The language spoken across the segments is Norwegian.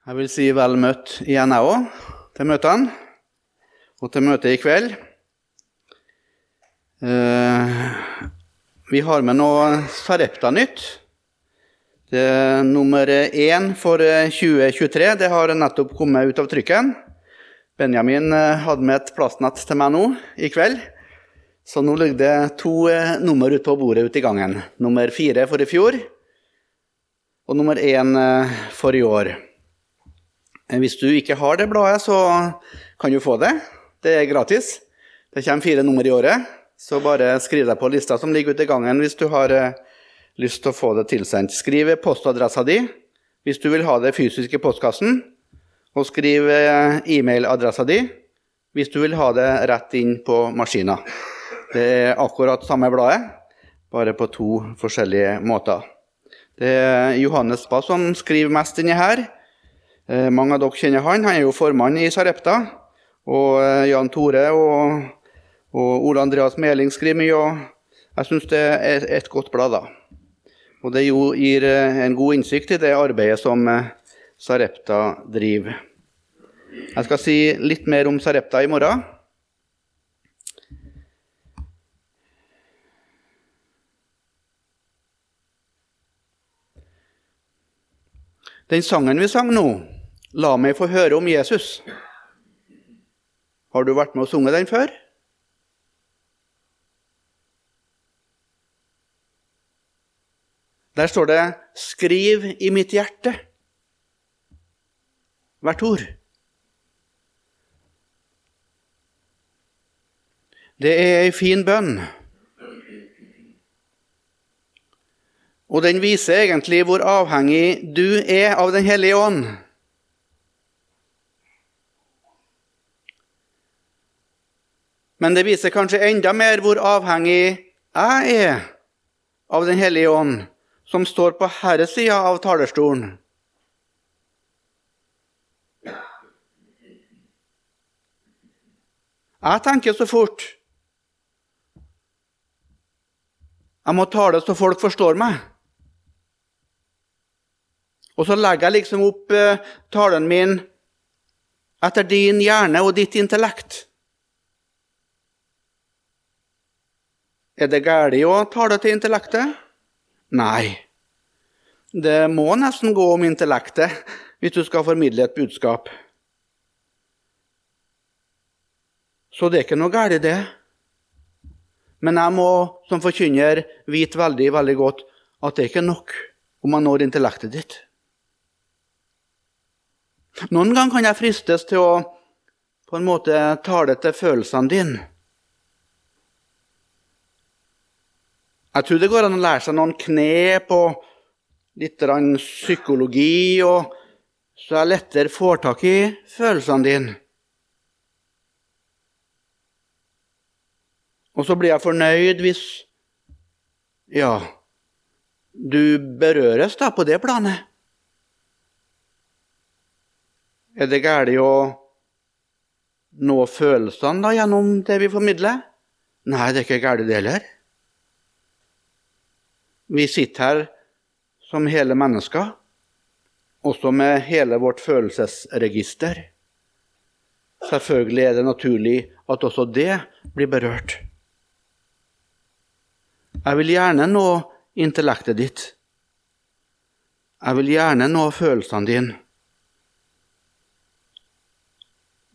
Jeg vil si vel møtt igjen, jeg òg, til møtene. Og til møtet i kveld. Eh, vi har med noe Sarepta-nytt. Det er nummer én for 2023. Det har nettopp kommet ut av trykken. Benjamin eh, hadde med et plastnett til meg nå i kveld. Så nå ligger det to eh, nummer ute på bordet ute i gangen. Nummer fire for i fjor og nummer én for i år. Hvis du ikke har det bladet, så kan du få det. Det er gratis. Det kommer fire nummer i året. Så bare skriv deg på lista som ligger ute i gangen hvis du har lyst til å få det tilsendt. Skriv postadressa di hvis du vil ha det fysisk i postkassen. Og skriv e-mailadressa di hvis du vil ha det rett inn på maskina. Det er akkurat samme bladet, bare på to forskjellige måter. Det er Johannes Ba som skriver mest inni her. Mange av dere kjenner han. Han er jo formann i Sarepta. Og Jan Tore og, og Ole Andreas Meling skriver mye. og Jeg syns det er et godt blad. da. Og det gir en god innsikt i det arbeidet som Sarepta driver. Jeg skal si litt mer om Sarepta i morgen. Den sangen vi sang nå, 'La meg få høre om Jesus', har du vært med og sunget den før? Der står det 'Skriv i mitt hjerte' hvert ord. Det er ei fin bønn. Og den viser egentlig hvor avhengig du er av Den hellige ånd. Men det viser kanskje enda mer hvor avhengig jeg er av Den hellige ånd, som står på herresida av talerstolen. Jeg tenker så fort. Jeg må tale så folk forstår meg. Og så legger jeg liksom opp eh, talen min etter din hjerne og ditt intellekt. Er det galt å tale til intellektet? Nei. Det må nesten gå om intellektet hvis du skal formidle et budskap. Så det er ikke noe galt det. Men jeg må som forkynner vite veldig, veldig godt at det er ikke nok om man når intellektet ditt. Noen ganger kan jeg fristes til å på en måte tale til følelsene dine. Jeg tror det går an å lære seg noen knep og litt psykologi, og så jeg lettere får tak i følelsene dine. Og så blir jeg fornøyd hvis ja, du berøres da på det planet. Er det galt å nå følelsene da gjennom det vi formidler? Nei, det er ikke galt det heller. Vi sitter her som hele mennesker, også med hele vårt følelsesregister. Selvfølgelig er det naturlig at også det blir berørt. Jeg vil gjerne nå intellektet ditt. Jeg vil gjerne nå følelsene dine.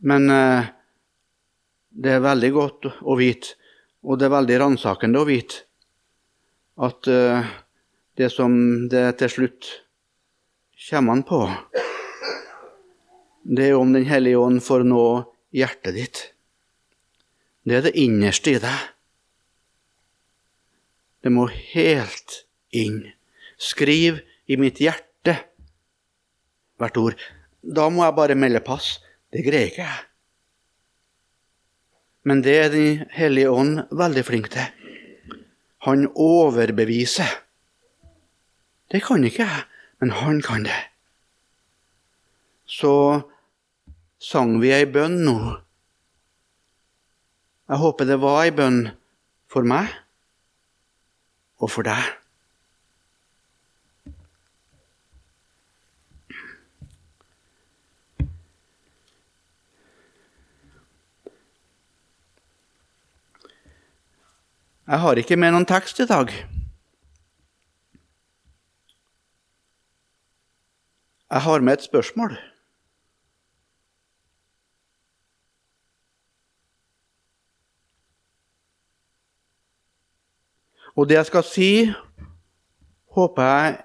Men eh, det er veldig godt å vite, og det er veldig ransakende å vite, at eh, det som det til slutt kommer an på, det er om Den hellige ånd får nå hjertet ditt. Det er det innerste i deg. Det må helt inn. Skriv i mitt hjerte hvert ord. Da må jeg bare melde pass. Det greier ikke jeg. Men det er Den hellige ånd veldig flink til. Han overbeviser. Det kan ikke jeg, men han kan det. Så sang vi ei bønn nå. Jeg håper det var ei bønn for meg og for deg. Jeg har ikke med noen tekst i dag. Jeg har med et spørsmål. Og det jeg skal si, håper jeg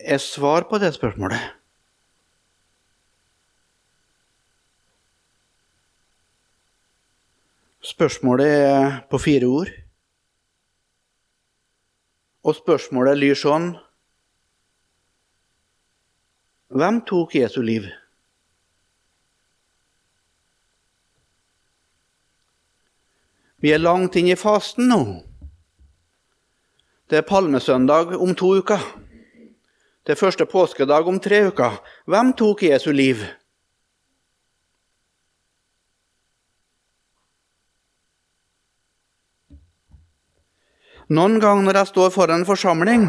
er svar på det spørsmålet. Spørsmålet er på fire ord. Og spørsmålet lyr sånn Hvem tok Jesu liv? Vi er langt inn i fasten nå. Det er palmesøndag om to uker. Det er første påskedag om tre uker. Hvem tok Jesu liv? Noen ganger når jeg står foran en forsamling,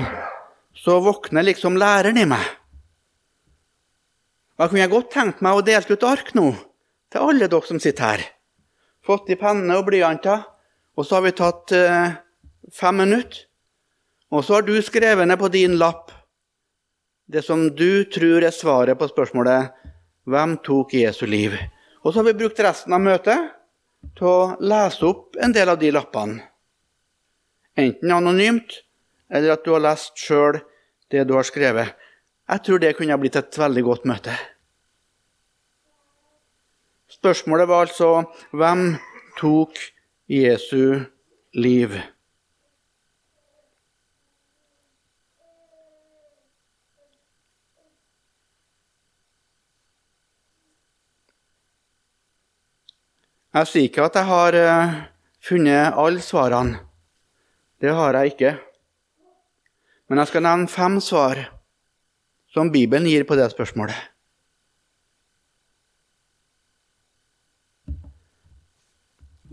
så våkner liksom læreren i meg. Da kunne jeg godt tenkt meg å dele ut ark nå til alle dere som sitter her. Fått i penne og blyanter, og så har vi tatt eh, fem minutter. Og så har du skrevet ned på din lapp det som du tror er svaret på spørsmålet 'Hvem tok Jesu liv?' Og så har vi brukt resten av møtet til å lese opp en del av de lappene. Enten anonymt, eller at du har lest sjøl det du har skrevet. Jeg tror det kunne blitt et veldig godt møte. Spørsmålet var altså hvem tok Jesu liv? Jeg sier ikke at jeg har eh, funnet alle svarene. Det har jeg ikke. Men jeg skal nevne fem svar som Bibelen gir på det spørsmålet.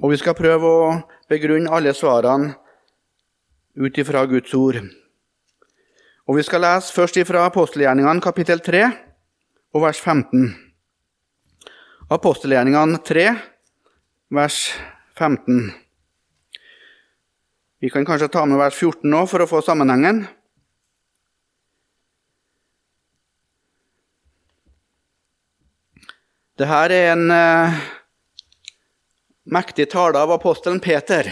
Og vi skal prøve å begrunne alle svarene ut ifra Guds ord. Og Vi skal lese først ifra apostelgjerningene kapittel 3 og vers 15. Apostelgjerningene 3, vers 15. Vi kan kanskje ta med vers 14 nå for å få sammenhengen. Dette er en eh, mektig tale av apostelen Peter.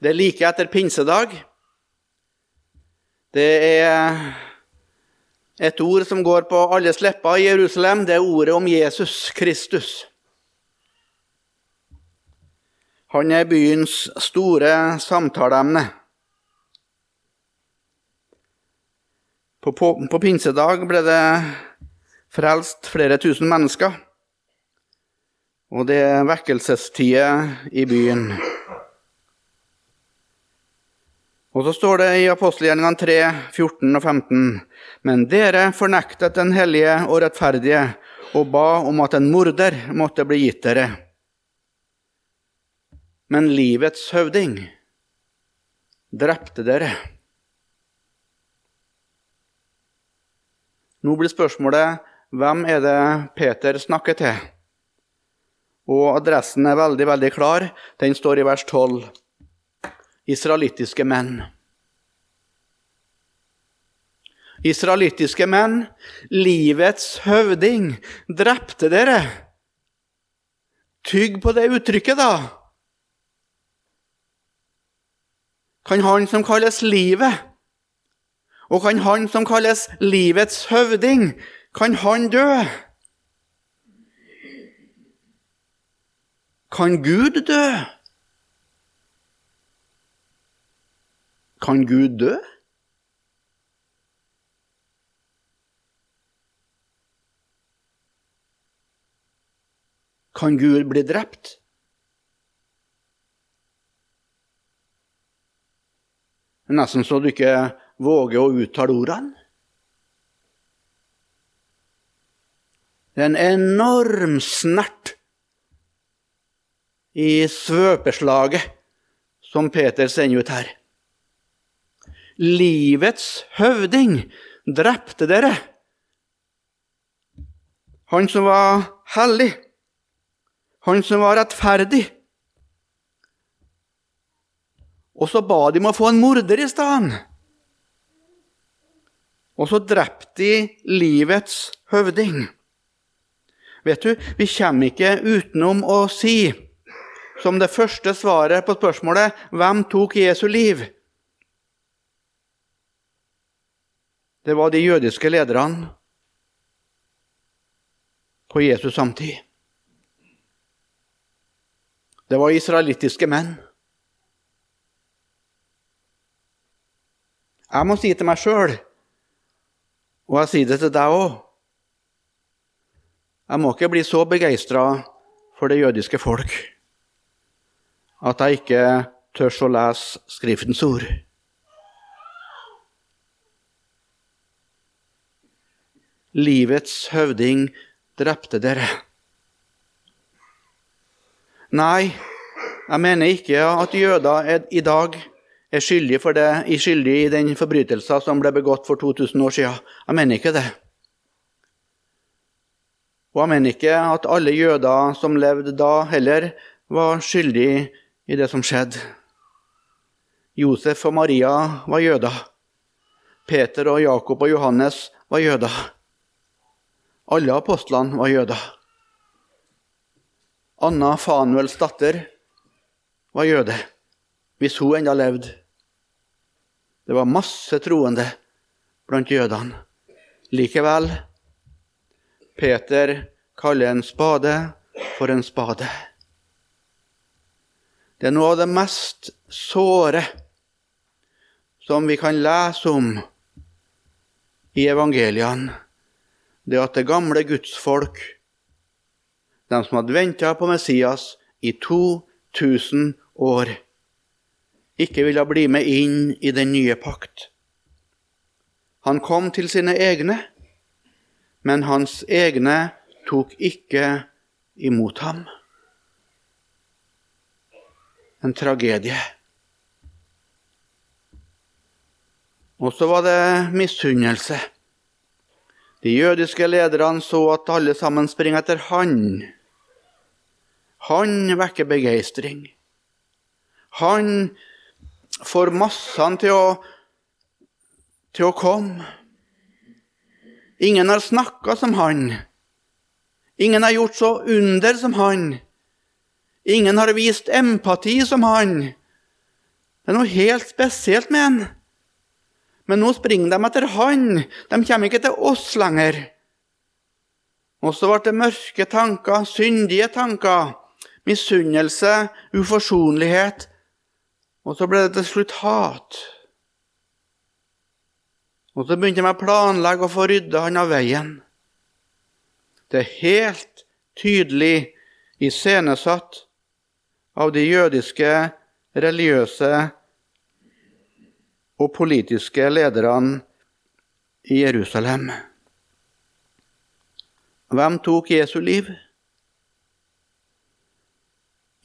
Det er like etter pinsedag. Det er et ord som går på alles lepper i Jerusalem. Det er ordet om Jesus Kristus. Han er byens store samtaleemne. På, på, på, pinsedag ble det frelst flere tusen mennesker. Og det er vekkelsestider i byen. Og så står det i apostelgjerningene 3, 14 og 15.: Men dere fornektet den hellige og rettferdige og ba om at en morder måtte bli gitt dere men livets høvding drepte dere. Nå blir spørsmålet hvem er det Peter snakker til? Og adressen er veldig, veldig klar. Den står i vers 12. Israelittiske menn. Israelittiske menn, livets høvding, drepte dere. Tygg på det uttrykket, da. Kan han som kalles livet, og kan han som kalles livets høvding, kan han dø? Kan Gud dø? Kan Gud dø? Kan Gud bli drept? Nesten så du ikke våger å uttale ordene. Det er en enorm snert i svøpeslaget som Peter sender ut her. Livets høvding drepte dere. Han som var hellig, han som var rettferdig. Og så ba de om å få en morder i stedet. Og så drepte de livets høvding. Vet du, vi kommer ikke utenom å si, som det første svaret på spørsmålet 'Hvem tok Jesu liv?' Det var de jødiske lederne på Jesus samtid. Det var israelittiske menn. Jeg må si til meg sjøl, og jeg sier det til deg òg Jeg må ikke bli så begeistra for det jødiske folk at jeg ikke tør å lese Skriftens ord. Livets høvding drepte dere. Nei, jeg mener ikke at jøder er, i dag er skyldig, for det, er skyldig i den forbrytelsen som ble begått for 2000 år siden. Jeg mener ikke det. Og jeg mener ikke at alle jøder som levde da, heller var skyldige i det som skjedde. Josef og Maria var jøder. Peter og Jakob og Johannes var jøder. Alle apostlene var jøder. Anna Fanuels datter var jøde, hvis hun ennå levde. Det var masse troende blant jødene. Likevel Peter kaller en spade for en spade. Det er noe av det mest såre som vi kan lese om i evangeliene det at det gamle gudsfolk, de som hadde venta på Messias i 2000 år, ikke ville bli med inn i den nye pakt. Han kom til sine egne, men hans egne tok ikke imot ham. En tragedie. Og så var det misunnelse. De jødiske lederne så at alle sammen springer etter han. Han vekker begeistring. Han får massene til å, til å komme. Ingen har snakka som han. Ingen har gjort så under som han. Ingen har vist empati som han. Det er noe helt spesielt med han. Men nå springer de etter han. De kommer ikke til oss lenger. Og så ble det mørke tanker, syndige tanker, misunnelse, uforsonlighet. Og så ble det til slutt hat. Og så begynte de å planlegge å få rydda han av veien. Det er helt tydelig iscenesatt av de jødiske religiøse og politiske lederne i Jerusalem. Hvem tok Jesu liv?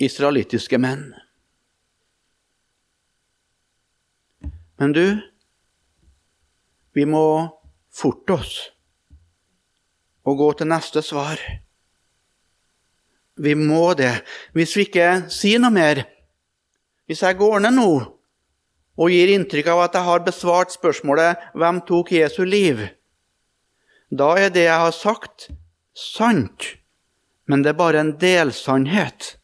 Israelittiske menn. Men du, vi må forte oss og gå til neste svar. Vi må det. Hvis vi ikke sier noe mer Hvis jeg går ned nå og gir inntrykk av at jeg har besvart spørsmålet 'Hvem tok Jesu liv?', da er det jeg har sagt, sant, men det er bare en delsannhet.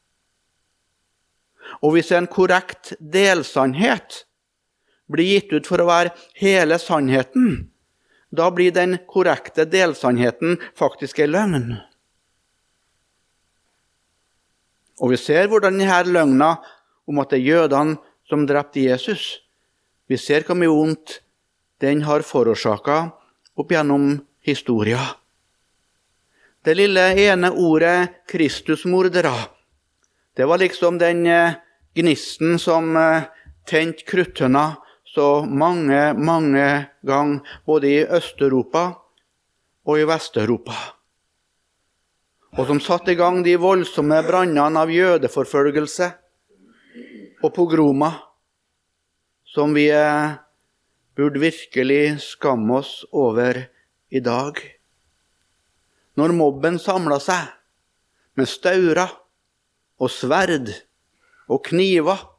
Og hvis det er en korrekt delsannhet blir gitt ut for å være hele sannheten, da blir den korrekte delsannheten faktisk en løgn. Og vi ser hvordan denne løgna om at det er jødene som drepte Jesus, vi ser hvor mye vondt den har forårsaka opp gjennom historia. Det lille ene ordet 'Kristusmordere' det var liksom den eh, gnisten som eh, tente kruttønna så mange, mange ganger, både i Øst-Europa og i Vest-Europa. Og som satte i gang de voldsomme brannene av jødeforfølgelse og pogromer som vi burde virkelig skamme oss over i dag. Når mobben samla seg med staurer og sverd og kniver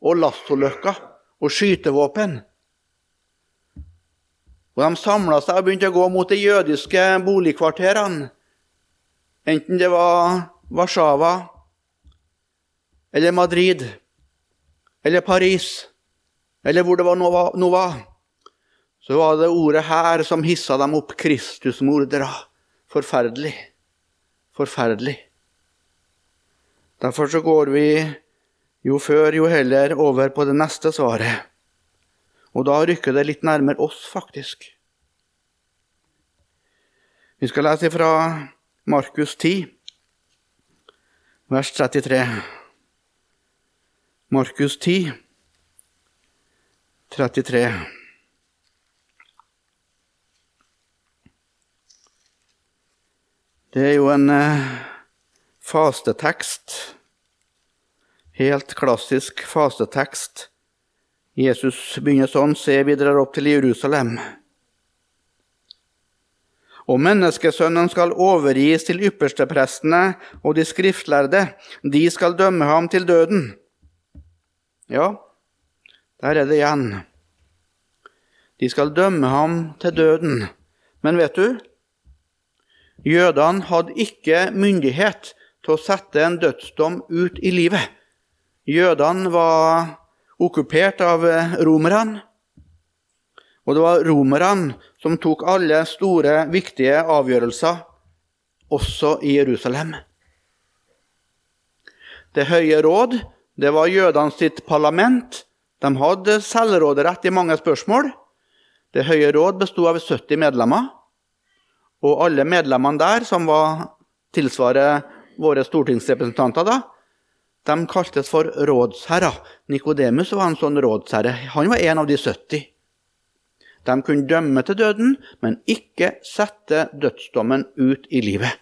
og lassoløkker og skytevåpen. Og De samla seg og begynte å gå mot de jødiske boligkvarterene. Enten det var Warszawa eller Madrid eller Paris eller hvor det var Nova, var, så var det ordet her som hissa dem opp. Kristusmordere. Forferdelig. Forferdelig. Derfor så går vi jo før, jo heller over på det neste svaret. Og da rykker det litt nærmere oss, faktisk. Vi skal lese fra Markus 10, vers 33. Markus 10, 33. Det er jo en eh, fastetekst. Helt klassisk fastetekst. Jesus begynner sånn, se, vi drar opp til Jerusalem. Og menneskesønnen skal overgis til yppersteprestene og de skriftlærde. De skal dømme ham til døden. Ja, der er det igjen. De skal dømme ham til døden. Men vet du, Jødene hadde ikke myndighet til å sette en dødsdom ut i livet. Jødene var okkupert av romerne. Og det var romerne som tok alle store, viktige avgjørelser, også i Jerusalem. Det høye råd det var jødene sitt parlament. De hadde selvråderett i mange spørsmål. Det høye råd bestod av 70 medlemmer. Og alle medlemmene der, som var tilsvarer våre stortingsrepresentanter, da, de kaltes for rådsherrer. Nikodemus var en sånn rådsherre. Han var en av de 70. De kunne dømme til døden, men ikke sette dødsdommen ut i livet.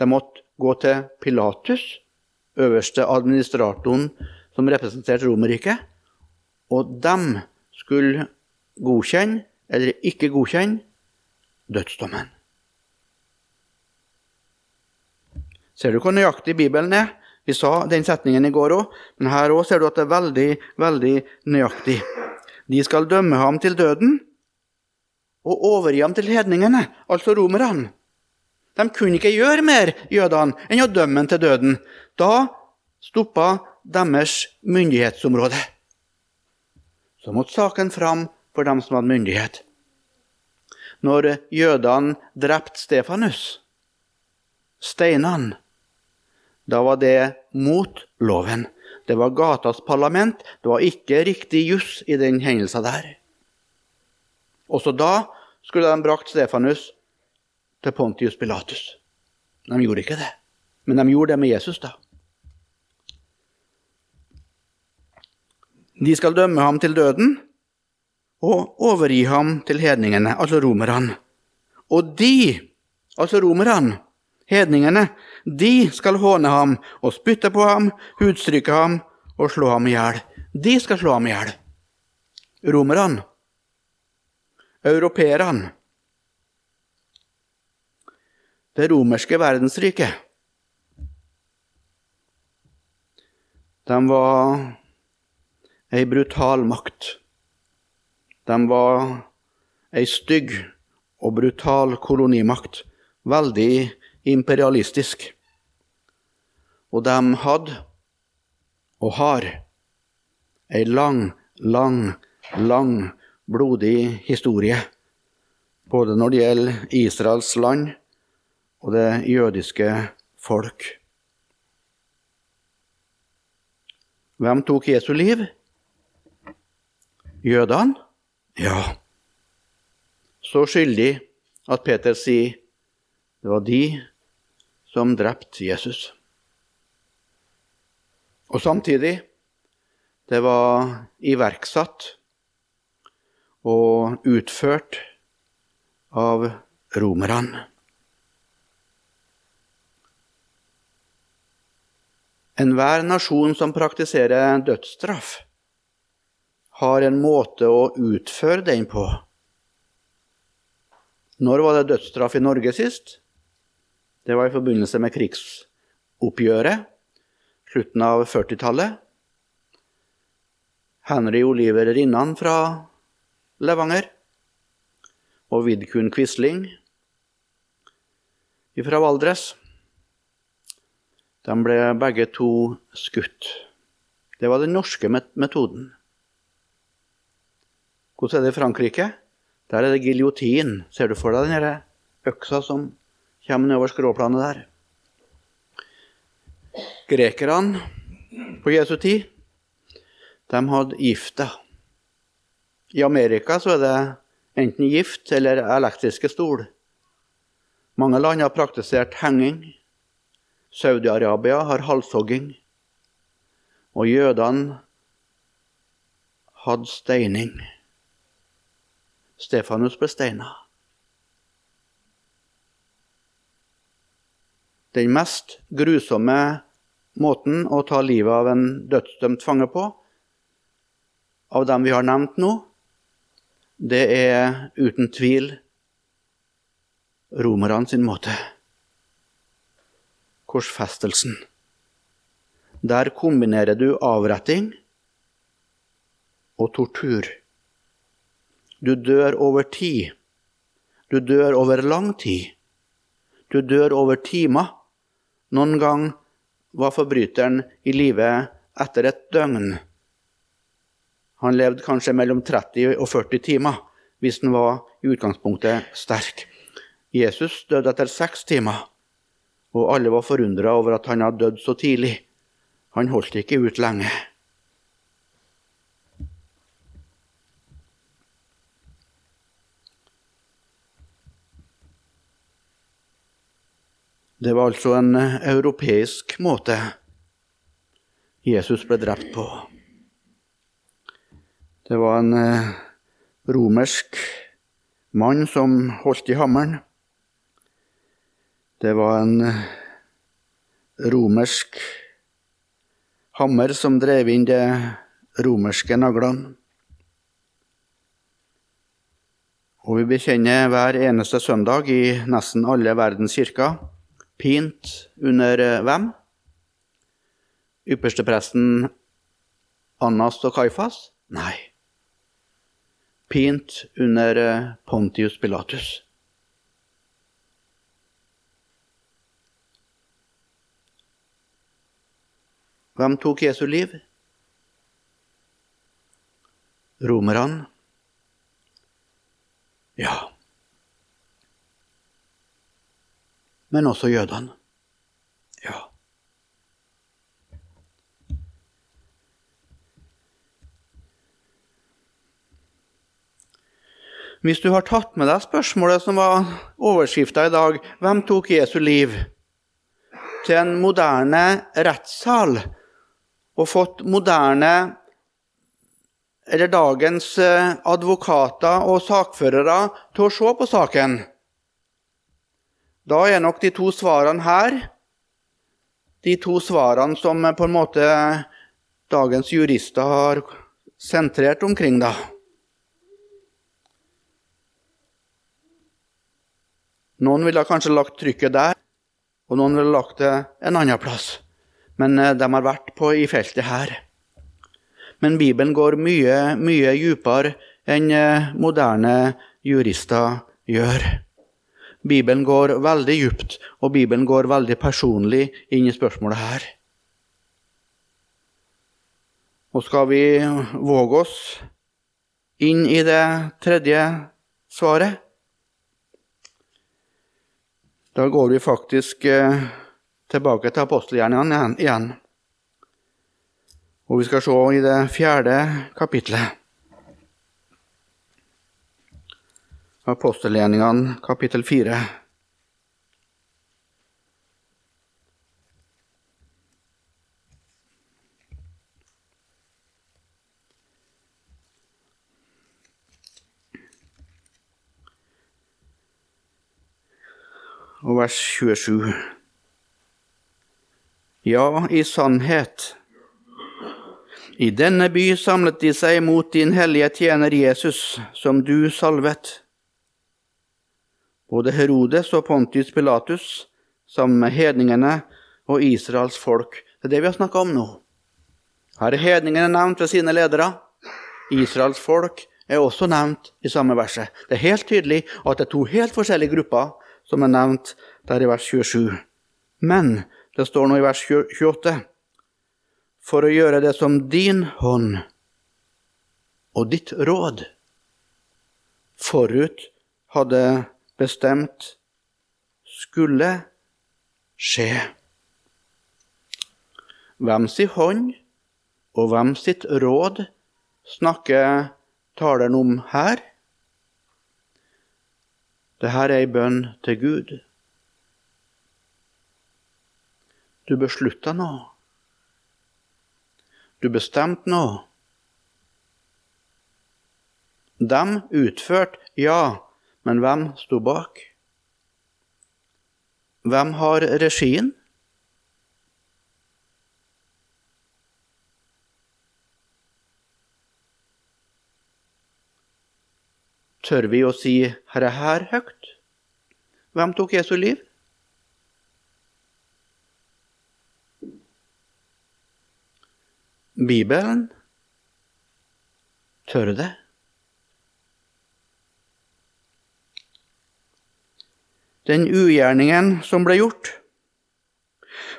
De måtte gå til Pilatus, øverste administratoren som representerte Romerriket, og de skulle godkjenne eller ikke godkjenne dødsdommen. Ser du hvor nøyaktig Bibelen er? Vi sa den setningen i går òg, men her òg ser du at det er veldig, veldig nøyaktig. De skal dømme ham til døden og overgi ham til hedningene, altså romerne. De kunne ikke gjøre mer, jødene, enn å dømme ham til døden. Da stoppa deres myndighetsområde. Så måtte saken fram for dem som hadde myndighet. Når jødene drepte Stefanus, steinene da var det mot loven. Det var gatas parlament. Det var ikke riktig juss i den hendelsen der. Også da skulle de brakt Stefanus til Pontius Pilatus. De gjorde ikke det, men de gjorde det med Jesus, da. De skal dømme ham til døden og overgi ham til hedningene, altså romerne. Og de, altså romerne, hedningene, de skal håne ham og spytte på ham, hudstryke ham og slå ham i hjel. De skal slå ham i hjel. Romerne. Europeerne. Det romerske verdensriket. De var ei brutal makt. De var ei stygg og brutal kolonimakt. Veldig imperialistisk. Og de hadde, og har, ei lang, lang, lang, blodig historie. Både når det gjelder Israels land og det jødiske folk. Hvem tok Jesu liv? Jødene? Ja. Så skyldig at Peter sier det var de som drepte Jesus. Og samtidig det var iverksatt og utført av romerne. Enhver nasjon som praktiserer dødsstraff, har en måte å utføre den på. Når var det dødsstraff i Norge sist? Det var i forbindelse med krigsoppgjøret, slutten av 40-tallet. Henry Oliver Rinnan fra Levanger og Vidkun Quisling fra Valdres. De ble begge to skutt. Det var den norske metoden. Hvordan er det i Frankrike? Der er det giljotin. Ser du for deg den øksa som kommer nedover skråplanet der? Grekerne på Jesu tid, de hadde gifta. I Amerika så er det enten gift eller elektriske stol. Mange land har praktisert henging. Saudi-Arabia har halshogging. Og jødene hadde steining. Stefanus ble steina. Den mest grusomme måten å ta livet av en dødsdømt fange på, av dem vi har nevnt nå, det er uten tvil romerne sin måte. Korsfestelsen. Der kombinerer du avretting og tortur. Du dør over tid. Du dør over lang tid. Du dør over timer. Noen gang var forbryteren i live etter et døgn. Han levde kanskje mellom 30 og 40 timer, hvis han var i utgangspunktet sterk. Jesus døde etter seks timer, og alle var forundra over at han hadde dødd så tidlig. Han holdt ikke ut lenge. Det var altså en europeisk måte Jesus ble drept på. Det var en eh, romersk mann som holdt i hammeren. Det var en eh, romersk hammer som drev inn de romerske naglene. Og vi bekjenner hver eneste søndag i nesten alle verdens kirker pint under eh, hvem? Ypperstepresten Annas og Kaifas? Nei. Pint under eh, Pontius Pilatus. Hvem tok Jesu liv? Romerne. Ja. Men også jødene. Ja. Hvis du har tatt med deg spørsmålet som var overskrifta i dag 'Hvem tok Jesu liv?' til en moderne rettssal og fått moderne eller dagens eh, advokater og sakførere til å se på saken. Da er nok de to svarene her de to svarene som på en måte dagens jurister har sentrert omkring. da. Noen ville kanskje lagt trykket der, og noen ville lagt det en annen plass men eh, de har vært på i feltet her. Men Bibelen går mye, mye dypere enn eh, moderne jurister gjør. Bibelen går veldig djupt, og Bibelen går veldig personlig inn i spørsmålet her. Og skal vi våge oss inn i det tredje svaret, da går vi faktisk eh, tilbake til apostelgjerningene igjen. Og vi skal se i det fjerde kapitlet. Apostelgjerningene kapittel 4. Og vers 27. Ja, i sannhet. I denne by samlet de seg mot din hellige tjener Jesus, som du salvet. Både Herodes og Pontius Pilatus, sammen med hedningene og Israels folk. Det er det vi har snakka om nå. Her er hedningene nevnt ved sine ledere. Israels folk er også nevnt i samme verset. Det er helt tydelig at det er to helt forskjellige grupper som er nevnt der i vers 27. Men det står nå i vers 28 for å gjøre det som din hånd og ditt råd forut hadde bestemt skulle skje. Hvem si hånd og hvem sitt råd snakker taleren om her? Dette er ei bønn til Gud. Du beslutta noe. Du bestemte noe. De utførte, ja, men hvem sto bak? Hvem har regien? Tør vi å si 'Herre her' høyt? Hvem tok Jesu liv? Bibelen tør det. Den ugjerningen som ble gjort,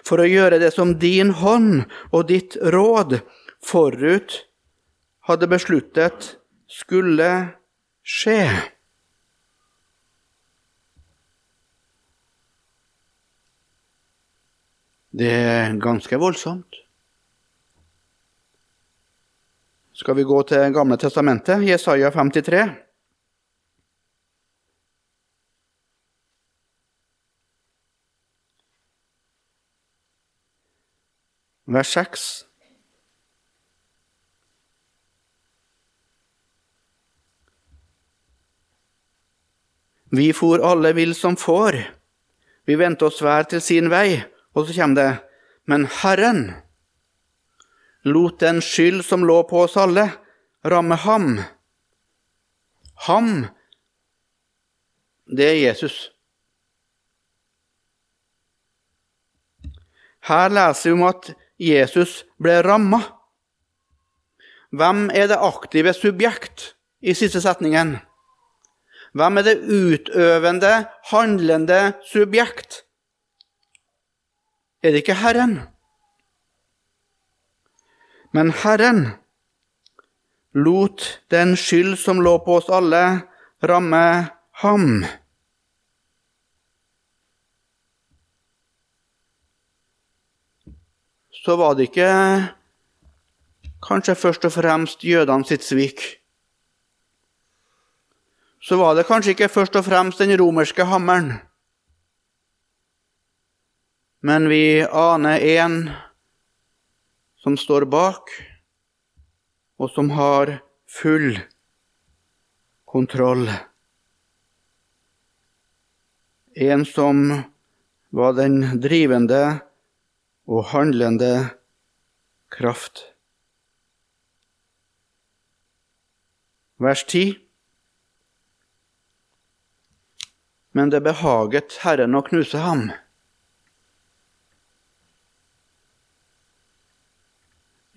for å gjøre det som din hånd og ditt råd forut hadde besluttet skulle skje? Det er ganske voldsomt. Skal vi gå til Gamle testamentet, Jesaja 53? Vers 6. Vi for alle vill som får. Vi vendte oss hver til sin vei. Og så kommer det Men Herren lot den skyld som lå på oss alle, ramme ham. Ham, det er Jesus. Her leser vi om at Jesus ble ramma. Hvem er det aktive subjekt i siste setningen? Hvem er det utøvende, handlende subjekt? Er det ikke Herren? Men Herren lot den skyld som lå på oss alle, ramme ham. Så var det ikke kanskje først og fremst jødene sitt svik så var det kanskje ikke først og fremst den romerske hammeren. Men vi aner en som står bak, og som har full kontroll. En som var den drivende og handlende kraft. Vers 10. men det behaget Herren å knuse ham.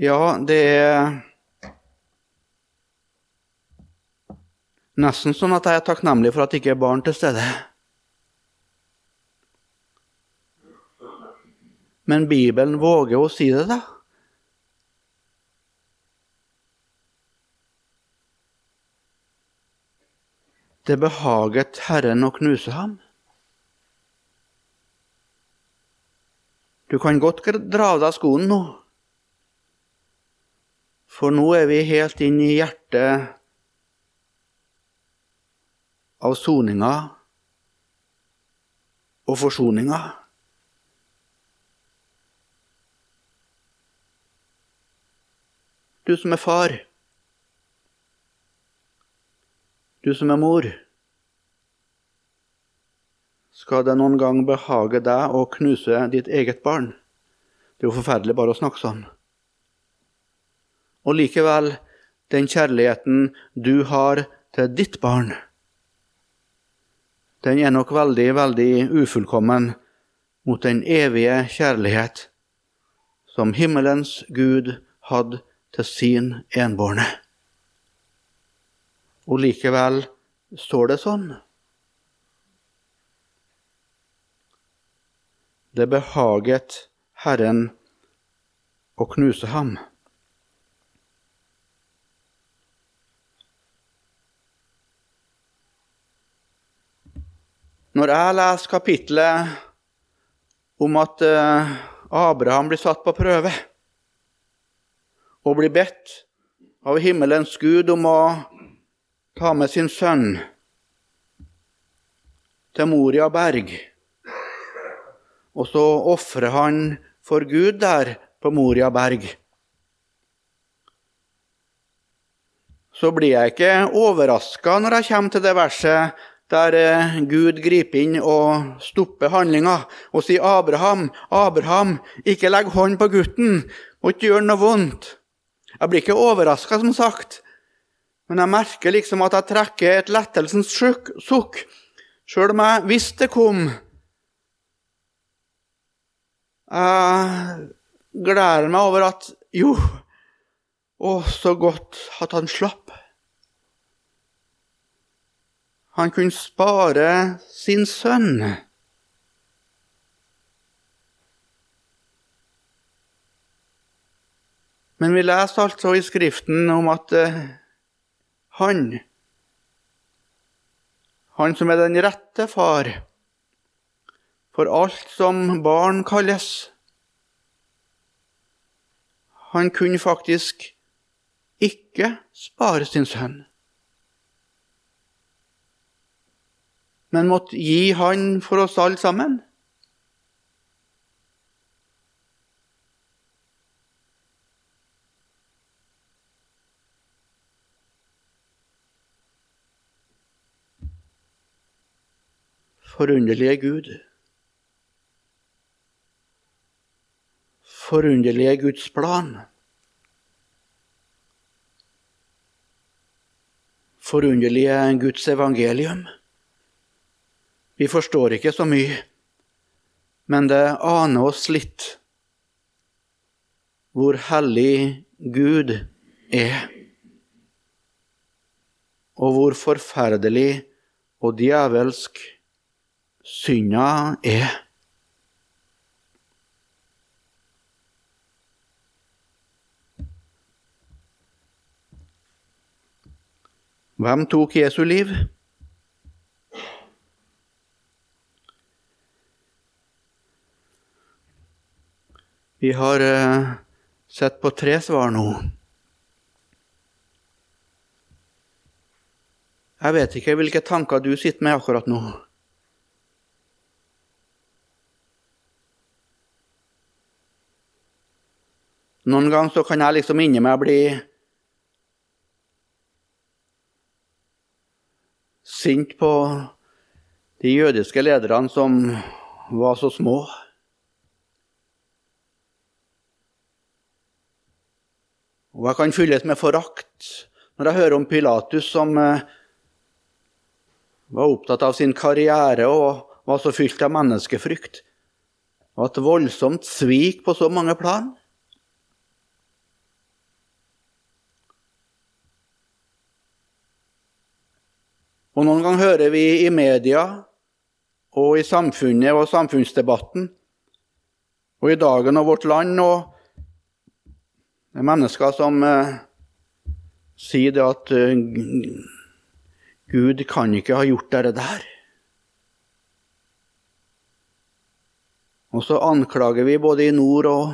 Ja, det er nesten sånn at jeg er takknemlig for at det ikke er barn til stede. Men Bibelen våger å si det, da. Det behaget Herren å knuse ham. Du kan godt dra av deg skoene nå, for nå er vi helt inn i hjertet av soninga og forsoninga. Du som er far. Du som er mor, skal det noen gang behage deg å knuse ditt eget barn? Det er jo forferdelig bare å snakke sånn. Og likevel, den kjærligheten du har til ditt barn, den er nok veldig, veldig ufullkommen mot den evige kjærlighet som himmelens Gud hadde til sin enbårne. Og likevel står det sånn. Det behaget Herren å knuse ham. Når jeg leser kapitlet om at eh, Abraham blir satt på prøve og blir bedt av himmelens Gud om å ta med sin sønn til Moria berg, og så ofrer han for Gud der på Moria berg, så blir jeg ikke overraska når jeg kommer til det verset der eh, Gud griper inn og stopper handlinga og sier, 'Abraham, Abraham, ikke legg hånd på gutten, og ikke gjør noe vondt.' Jeg blir ikke overraska, som sagt, men jeg merker liksom at jeg trekker et lettelsens sukk, sjøl om jeg visste det kom. Jeg gleder meg over at jo, å, så godt at han slapp. Han kunne spare sin sønn. Men vi leser altså i Skriften om at eh, han, han som er den rette far for alt som barn kalles, han kunne faktisk ikke spare sin sønn. men måtte gi Han for oss alle sammen. Forunderlige Gud. Forunderlige Guds plan. Forunderlige Guds evangelium. Vi forstår ikke så mye, men det aner oss litt hvor hellig Gud er, og hvor forferdelig og djevelsk synda er. Hvem tok Jesu liv? Vi har uh, sett på tre svar nå. Jeg vet ikke hvilke tanker du sitter med akkurat nå. Noen ganger så kan jeg liksom inni meg bli sint på de jødiske lederne som var så små. Og jeg kan fylles med forakt når jeg hører om Pilatus som eh, var opptatt av sin karriere og var så fylt av menneskefrykt. Og et voldsomt svik på så mange plan. Og Noen ganger hører vi i media og i samfunnet og samfunnsdebatten og i dagen og vårt land og det er mennesker som eh, sier det at eh, Gud kan ikke ha gjort det der. Og så anklager vi både i nord og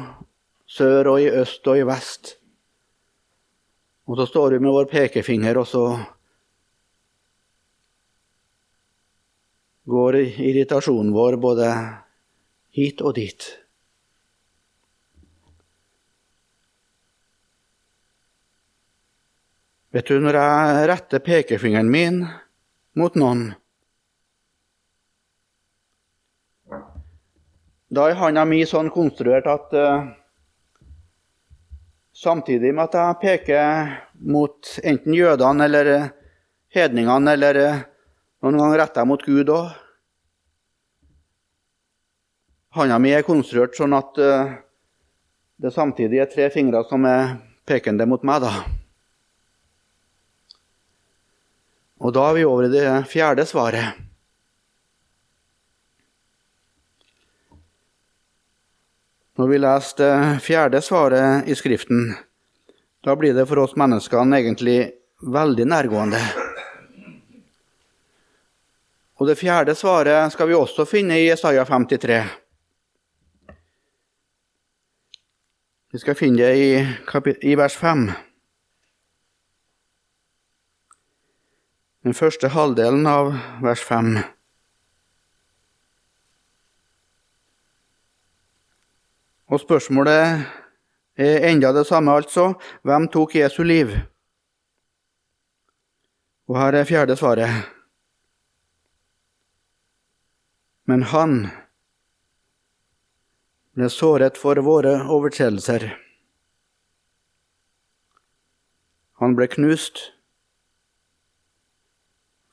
sør og i øst og i vest. Og så står vi med vår pekefinger, og så går irritasjonen vår både hit og dit. Vet du, når jeg retter pekefingeren min mot noen Da er handa mi sånn konstruert at uh, samtidig med at jeg peker mot enten jødene eller uh, hedningene, eller uh, noen ganger jeg mot Gud òg Handa mi er konstruert sånn at det samtidig er tre fingre som er pekende mot meg. da. Og da er vi over i det fjerde svaret. Når vi leser det fjerde svaret i Skriften, da blir det for oss menneskene egentlig veldig nærgående. Og det fjerde svaret skal vi også finne i Isaiah 53. Vi skal finne det i, i vers 5. Den første halvdelen av vers 5. Og spørsmålet er enda det samme, altså. Hvem tok Jesu liv? Og her er fjerde svaret. Men han ble såret for våre overtredelser. Han ble knust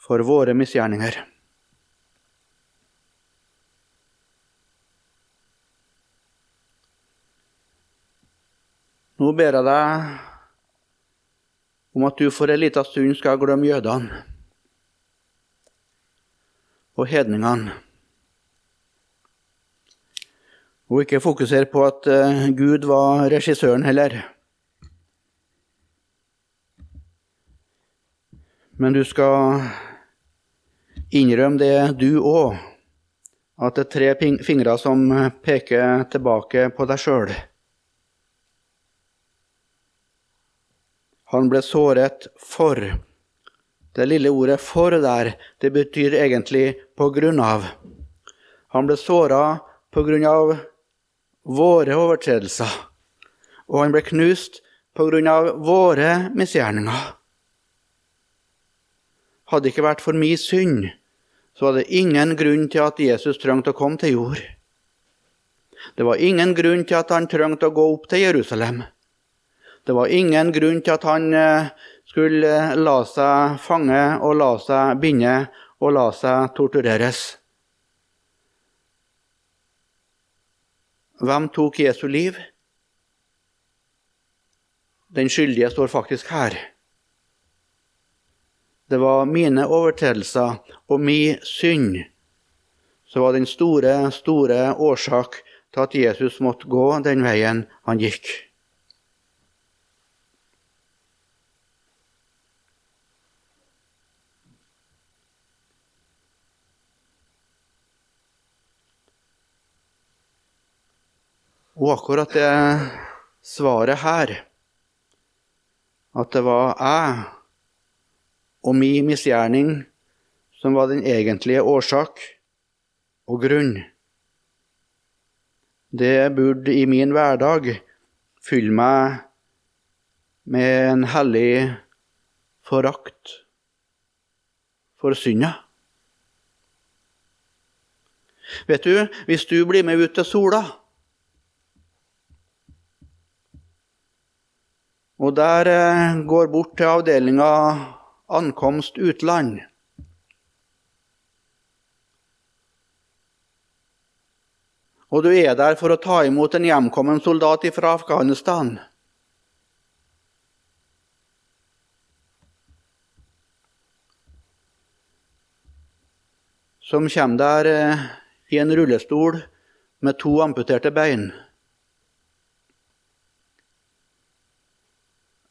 for våre misgjerninger. Nå ber jeg deg om at du for en liten stund skal glemme jødene og hedningene og ikke fokusere på at eh, Gud var regissøren heller. Men du skal innrømme det, du òg, at det er tre fingre som peker tilbake på deg sjøl. Han ble såret for. Det lille ordet 'for' der, det betyr egentlig 'på grunn av'. Han ble såra på grunn av våre overtredelser, og han ble knust på grunn av våre misgjerninger. Hadde det ikke vært for min synd, så var det ingen grunn til at Jesus trengte å komme til jord. Det var ingen grunn til at han trengte å gå opp til Jerusalem. Det var ingen grunn til at han eh, skulle la seg fange og la seg binde og la seg tortureres. Hvem tok Jesu liv? Den skyldige står faktisk her. Det var mine overtredelser og min synd som var den store, store årsak til at Jesus måtte gå den veien han gikk. Og akkurat det svaret her, at det var jeg og min misgjerning som var den egentlige årsak og grunn, det burde i min hverdag fylle meg med en hellig forakt for synda. Vet du, hvis du blir med ut til sola Og der eh, går bort til avdelinga ankomst utland. Og du er der for å ta imot en hjemkommen soldat fra Afghanistan. Som kommer der eh, i en rullestol med to amputerte bein.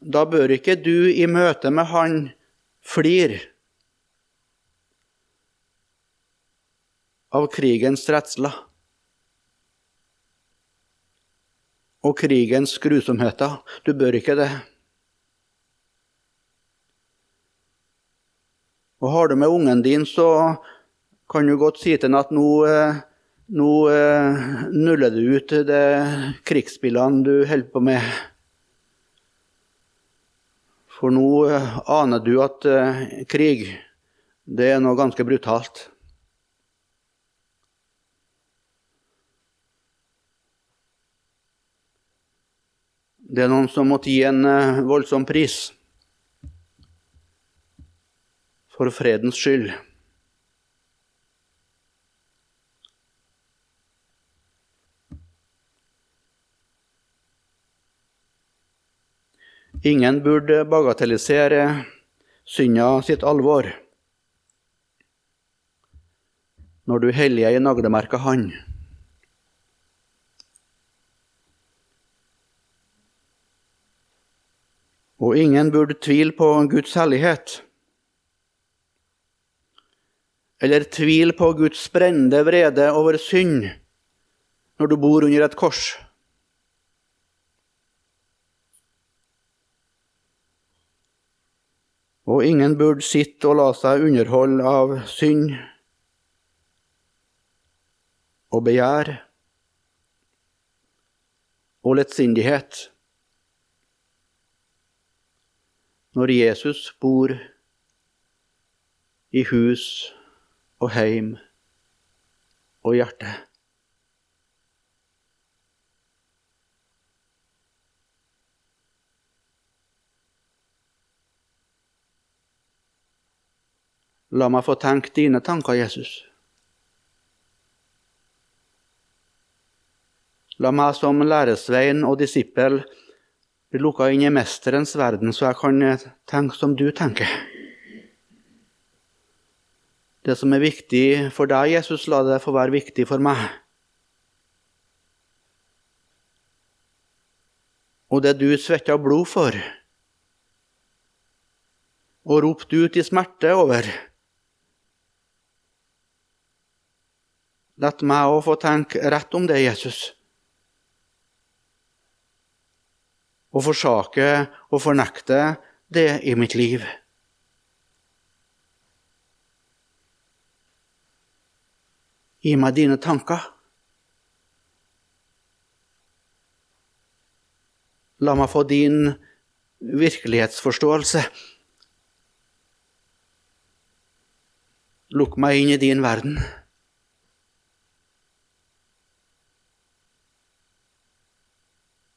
Da bør ikke du i møte med han flire av krigens redsler og krigens grusomheter. Du bør ikke det. Og Har du med ungen din, så kan du godt si til ham at nå, eh, nå eh, nuller du ut de krigsspillene du holder på med. For nå eh, aner du at eh, krig, det er noe ganske brutalt. Det er noen som måtte gi en eh, voldsom pris for fredens skyld. Ingen burde bagatellisere synda sitt alvor når du helliger i naglemerka han. Og ingen burde tvile på Guds hellighet eller tvil på Guds brennende vrede over synd når du bor under et kors. Og ingen burde sitte og la seg underholde av synd og begjær og lettsindighet når Jesus bor i hus og heim og hjerte. La meg få tenke dine tanker, Jesus. La meg som læresvein og disippel bli lukka inn i mesterens verden, så jeg kan tenke som du tenker. Det som er viktig for deg, Jesus, la det få være viktig for meg. Og det du svetta blod for, og ropte ut i smerte over, La meg òg få tenke rett om det, Jesus. Og forsake og fornekte det i mitt liv. Gi meg dine tanker. La meg få din virkelighetsforståelse. Lukk meg inn i din verden.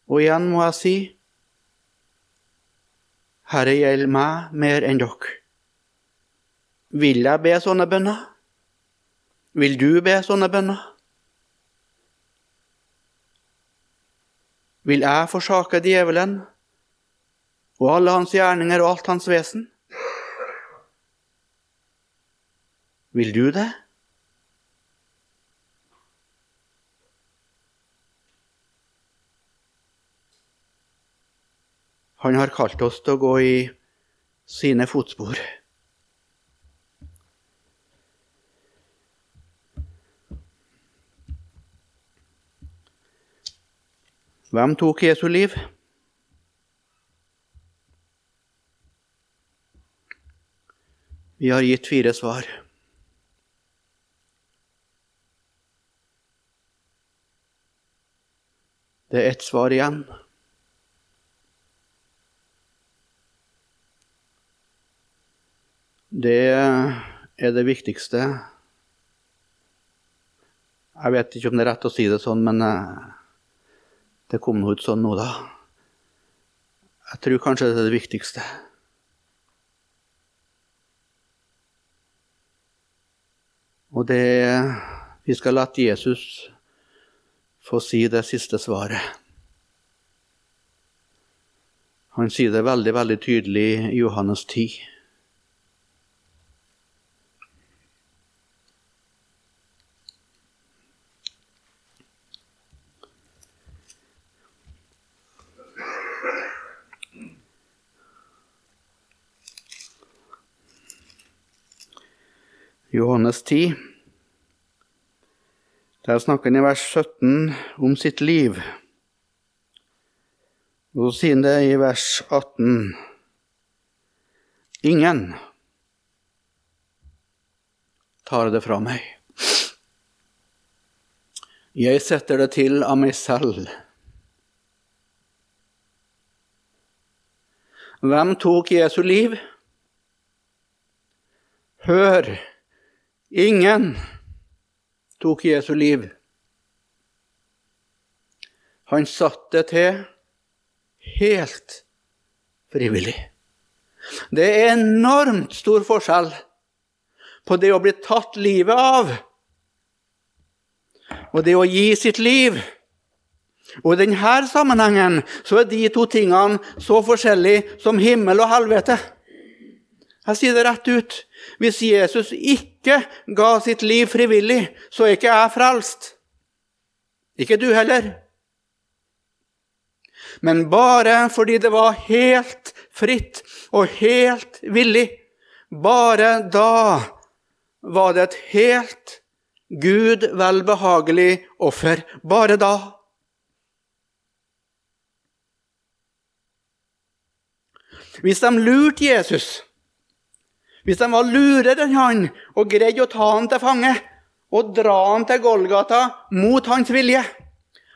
Og igjen må jeg si Herre, gjeld meg mer enn dere. Vil jeg be sånne bønner? Vil du be sånne bønner? Vil jeg forsake djevelen og alle hans gjerninger og alt hans vesen? Vil du det? Han har kalt oss til å gå i sine fotspor. Hvem tok Jesu liv? Vi har gitt fire svar. Det er ett svar igjen. Det er det viktigste. Jeg vet ikke om det er rett å si det sånn, men eh, det kom nå ut sånn nå, da. Jeg tror kanskje det er det viktigste. Og det Vi skal la Jesus få si det siste svaret. Han sier det veldig, veldig tydelig i Johannes 10. Johannes 10. Der snakker han i vers 17 om sitt liv. Og så sier han det i vers 18. Ingen tar det fra meg. Jeg setter det til av meg selv. Hvem tok Jesu liv? Hør! Ingen tok Jesu liv. Han satte til helt frivillig. Det er enormt stor forskjell på det å bli tatt livet av og det å gi sitt liv. Og I denne sammenhengen så er de to tingene så forskjellige som himmel og helvete. Jeg sier det rett ut. Hvis Jesus ikke ga sitt liv frivillig, så er ikke jeg frelst. Ikke du heller. Men bare fordi det var helt fritt og helt villig. Bare da var det et helt Gud velbehagelig offer. Bare da. Hvis de lurte Jesus, hvis de var lurere enn han og greide å ta han til fange og dra han til Golgata mot hans vilje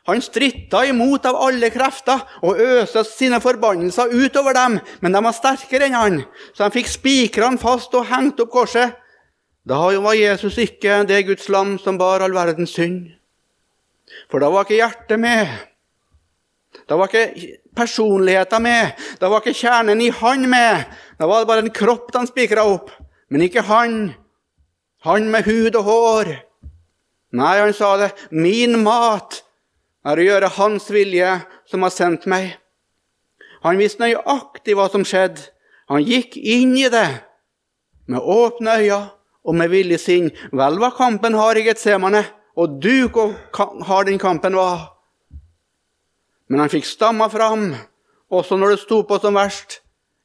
Han stritta imot av alle krefter og øste sine forbannelser utover dem, men de var sterkere enn han, så de fikk spikrene fast og hengt opp korset. Da var Jesus ikke det Guds lam som bar all verdens synd. For da var ikke hjertet med. Da var ikke personligheten med. Da var ikke kjernen i han med. Da var det bare en kropp de spikra opp, men ikke han. Han med hud og hår. Nei, han sa det. Min mat er å gjøre Hans vilje, som har sendt meg. Han visste nøyaktig hva som skjedde. Han gikk inn i det med åpne øyne og med villig sinn. Vel var kampen hard i Getsemane, og du hvor hard den kampen var. Men han fikk stamma fram, også når det sto på som verst.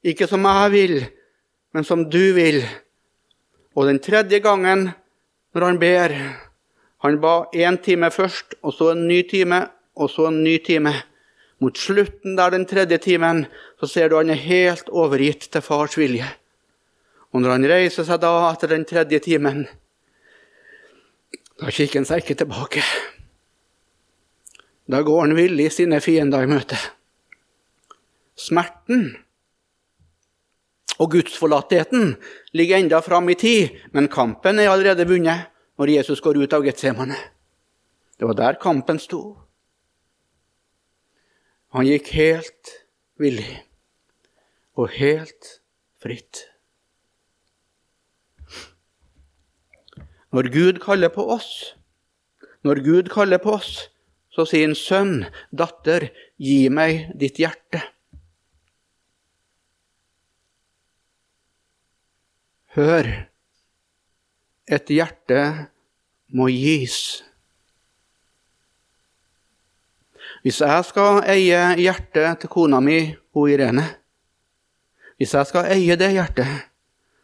Ikke som jeg vil, men som du vil. Og den tredje gangen, når han ber Han ba én time først, og så en ny time, og så en ny time. Mot slutten der den tredje timen så ser du han er helt overgitt til fars vilje. Og når han reiser seg da etter den tredje timen, da kikker han seg ikke tilbake. Da går han villig sine fiender i møte. Smerten og gudsforlattheten ligger enda fram i tid, men kampen er allerede vunnet når Jesus går ut av Getsemane. Det var der kampen sto. Han gikk helt villig og helt fritt. Når Gud kaller på oss, når Gud kaller på oss, så sier han, 'Sønn, datter, gi meg ditt hjerte'. Hør, et hjerte må gis. Hvis jeg skal eie hjertet til kona mi, hun Irene Hvis jeg skal eie det hjertet,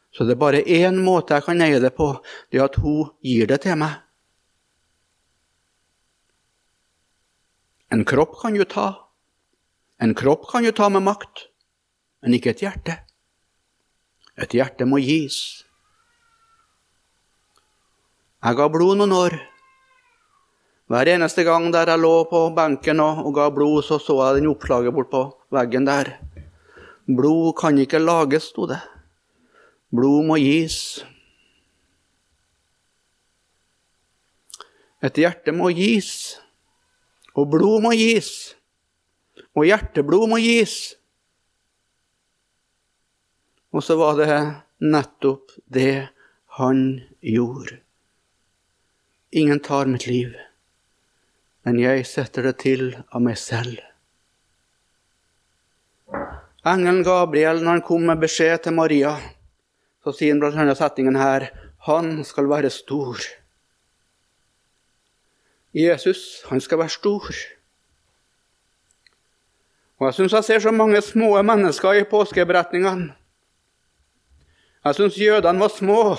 så det er bare én måte jeg kan eie det på. Det er at hun gir det til meg. En kropp kan jo ta. En kropp kan jo ta med makt, men ikke et hjerte. Et hjerte må gis. Jeg ga blod noen år. Hver eneste gang der jeg lå på benken og, og ga blod, så så jeg den oppslaget bort på veggen der. Blod kan ikke lages, sto det. Blod må gis. Et hjerte må gis, og blod må gis, og hjerteblod må gis. Og så var det nettopp det han gjorde. Ingen tar mitt liv, men jeg setter det til av meg selv. Engelen Gabriel, når han kom med beskjed til Maria så sier han bl.a. setningen her Han skal være stor. Jesus, han skal være stor. Og Jeg syns jeg ser så mange små mennesker i påskeberetningene. Jeg syns jødene var små.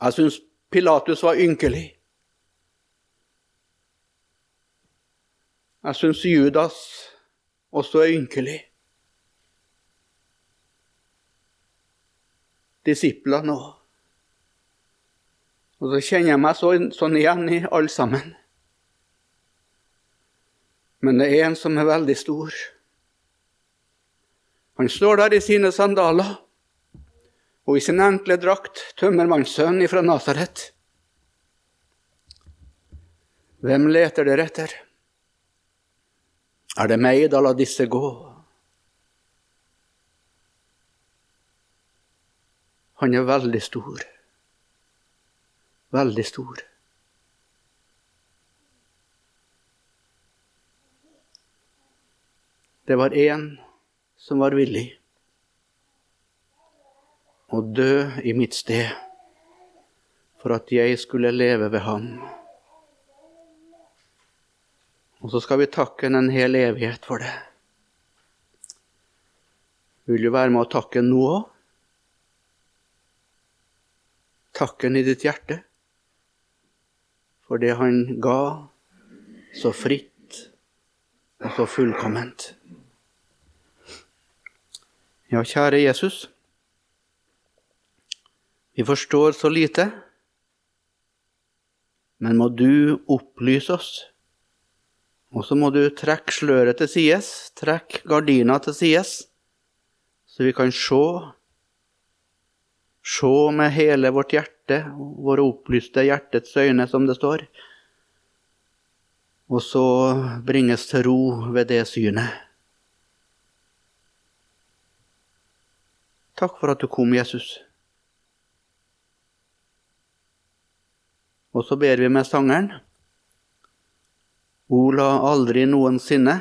Jeg syns Pilatus var ynkelig. Jeg syns Judas også er ynkelig. disiplene òg. Og så kjenner jeg meg så, sånn igjen i alle sammen. Men det er en som er veldig stor. Han står der i sine sandaler og i sin enkle drakt, tømmermannssønn ifra Nasaret. Hvem leter dere etter? Er det meg, da la disse gå. Han er veldig stor. Veldig stor. Det var én som var villig. Og dø i mitt sted, for at jeg skulle leve ved ham. Og så skal vi takke en hel evighet for det. Vil du være med å takke nå òg? Takken i ditt hjerte for det han ga så fritt og så fullkomment. Ja, kjære Jesus. Vi forstår så lite, men må du opplyse oss. Og så må du trekke sløret til sides, trekke gardina til sides, så vi kan se. Se med hele vårt hjerte, våre opplyste hjertets øyne, som det står. Og så bringes til ro ved det synet. Takk for at du kom, Jesus. Og så ber vi med sangeren. O, la aldri noensinne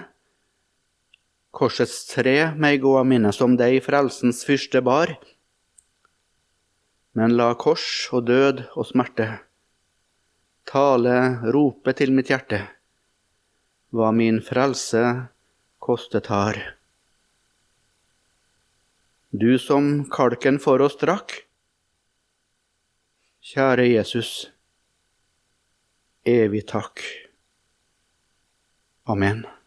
korsets tre meg gå av minne som deg frelsens fyrste bar. Men la kors og død og smerte tale, rope til mitt hjerte, hva min frelse kostet har. Du som kalken for oss drakk. Kjære Jesus, evig takk. Amen.